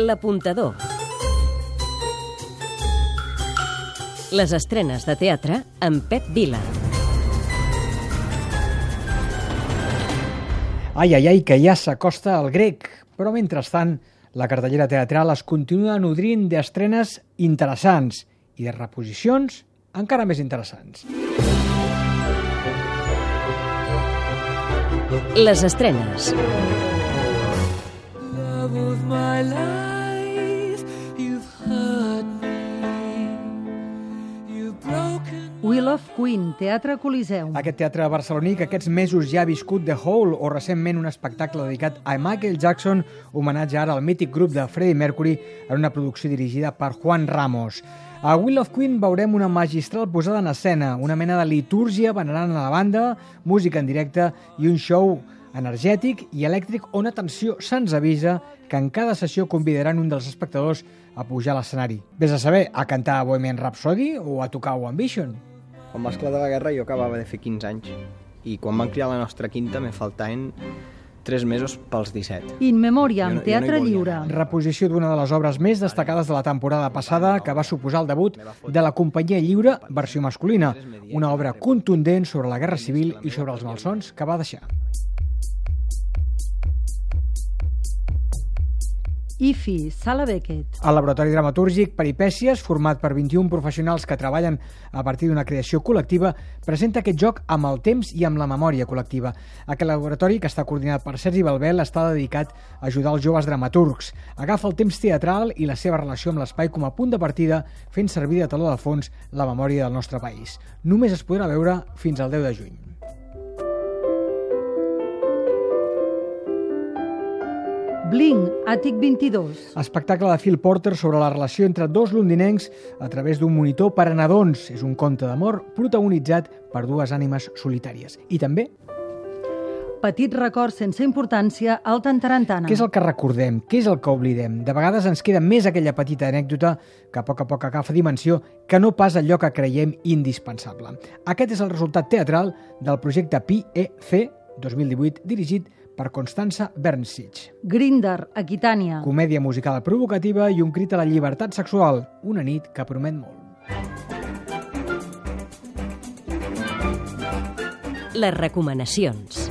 L'apuntador. Les estrenes de teatre amb Pep Vila. Ai, ai, ai, que ja s'acosta el grec. Però mentrestant, la cartellera teatral es continua nodrint d'estrenes interessants i de reposicions encara més interessants. Les estrenes. love of my life, Queen, Teatre Coliseum. Aquest teatre barceloní que aquests mesos ja ha viscut The Hole o recentment un espectacle dedicat a Michael Jackson, homenatge ara al mític grup de Freddie Mercury en una producció dirigida per Juan Ramos. A Wheel of Queen veurem una magistral posada en escena, una mena de litúrgia venerant a la banda, música en directe i un show energètic i elèctric on, atenció, se'ns avisa que en cada sessió convidaran un dels espectadors a pujar a l'escenari. Vés a saber, a cantar Bohemian Rhapsody o a tocar One Vision. Quan va esclatar la guerra jo acabava de fer 15 anys i quan van criar la nostra quinta me faltaven 3 mesos pels 17. In Memoriam, no- no hi Teatre volia Lliure. reposició d'una de les obres més destacades de la temporada passada, que va suposar el debut de la Companyia Lliure, versió masculina, una obra contundent sobre la Guerra Civil i sobre els malsons que va deixar. IFI, Sala Beckett. El laboratori dramatúrgic Peripècies, format per 21 professionals que treballen a partir d'una creació col·lectiva, presenta aquest joc amb el temps i amb la memòria col·lectiva. Aquest laboratori, que està coordinat per Sergi Balbel, està dedicat a ajudar els joves dramaturgs. Agafa el temps teatral i la seva relació amb l'espai com a punt de partida, fent servir de taló de fons la memòria del nostre país. Només es podrà veure fins al 10 de juny. Bling, Àtic 22. Espectacle de Phil Porter sobre la relació entre dos londinencs a través d'un monitor per a nadons. És un conte d'amor protagonitzat per dues ànimes solitàries. I també, Petit record sense importància, Alta Entarantana. què és el que recordem? Què és el que oblidem? De vegades ens queda més aquella petita anècdota que a poc a poc agafa dimensió que no pas allò que creiem indispensable. Aquest és el resultat teatral del projecte PEC 2018 dirigit per Constança Bernsich. Grinder, Aquitània. Comèdia musical provocativa i un crit a la llibertat sexual. Una nit que promet molt. Les recomanacions.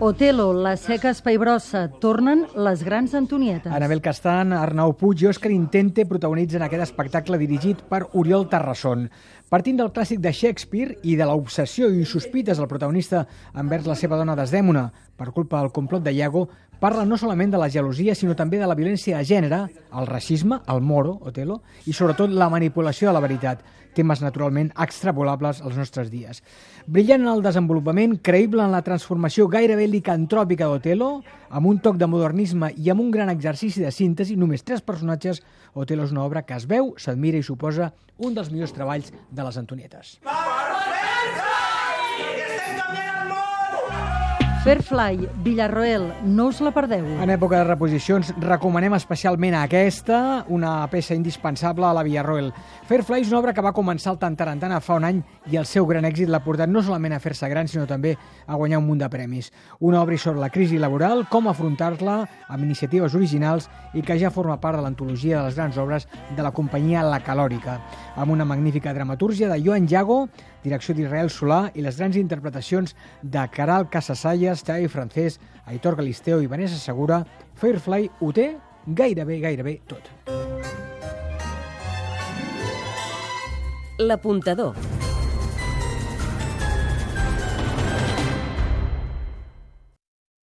Otelo, La Seca Espaibrossa. Tornen les grans Antonietes. Anabel Castan, Arnau Puig i Òscar Intente protagonitzen aquest espectacle dirigit per Oriol Tarrasson. Partint del clàssic de Shakespeare i de l'obsessió i sospites del protagonista envers la seva dona Desdèmona per culpa del complot de Iago, parla no solament de la gelosia, sinó també de la violència de gènere, el racisme, el moro, Otelo, i sobretot la manipulació de la veritat, temes naturalment extrapolables als nostres dies. Brillant en el desenvolupament, creïble en la transformació gairebé licantròpica d'Otelo, amb un toc de modernisme i amb un gran exercici de síntesi, només tres personatges, Otelo és una obra que es veu, s'admira i suposa un dels millors treballs de les Antonietes. Fairfly, Villarroel. No us la perdeu. En època de reposicions recomanem especialment aquesta, una peça indispensable a la Villarroel. Fairfly és una obra que va començar al Tantarantana fa un any i el seu gran èxit l'ha portat no solament a fer-se gran, sinó també a guanyar un munt de premis. Una obra sobre la crisi laboral, com afrontar-la, amb iniciatives originals i que ja forma part de l'antologia de les grans obres de la companyia La Calòrica, amb una magnífica dramatúrgia de Joan Llago, direcció d'Israel Solà i les grans interpretacions de Caral Casasallas, Xavi Francés, Aitor Galisteo i Vanessa Segura, Firefly ho té gairebé, gairebé tot. L'apuntador.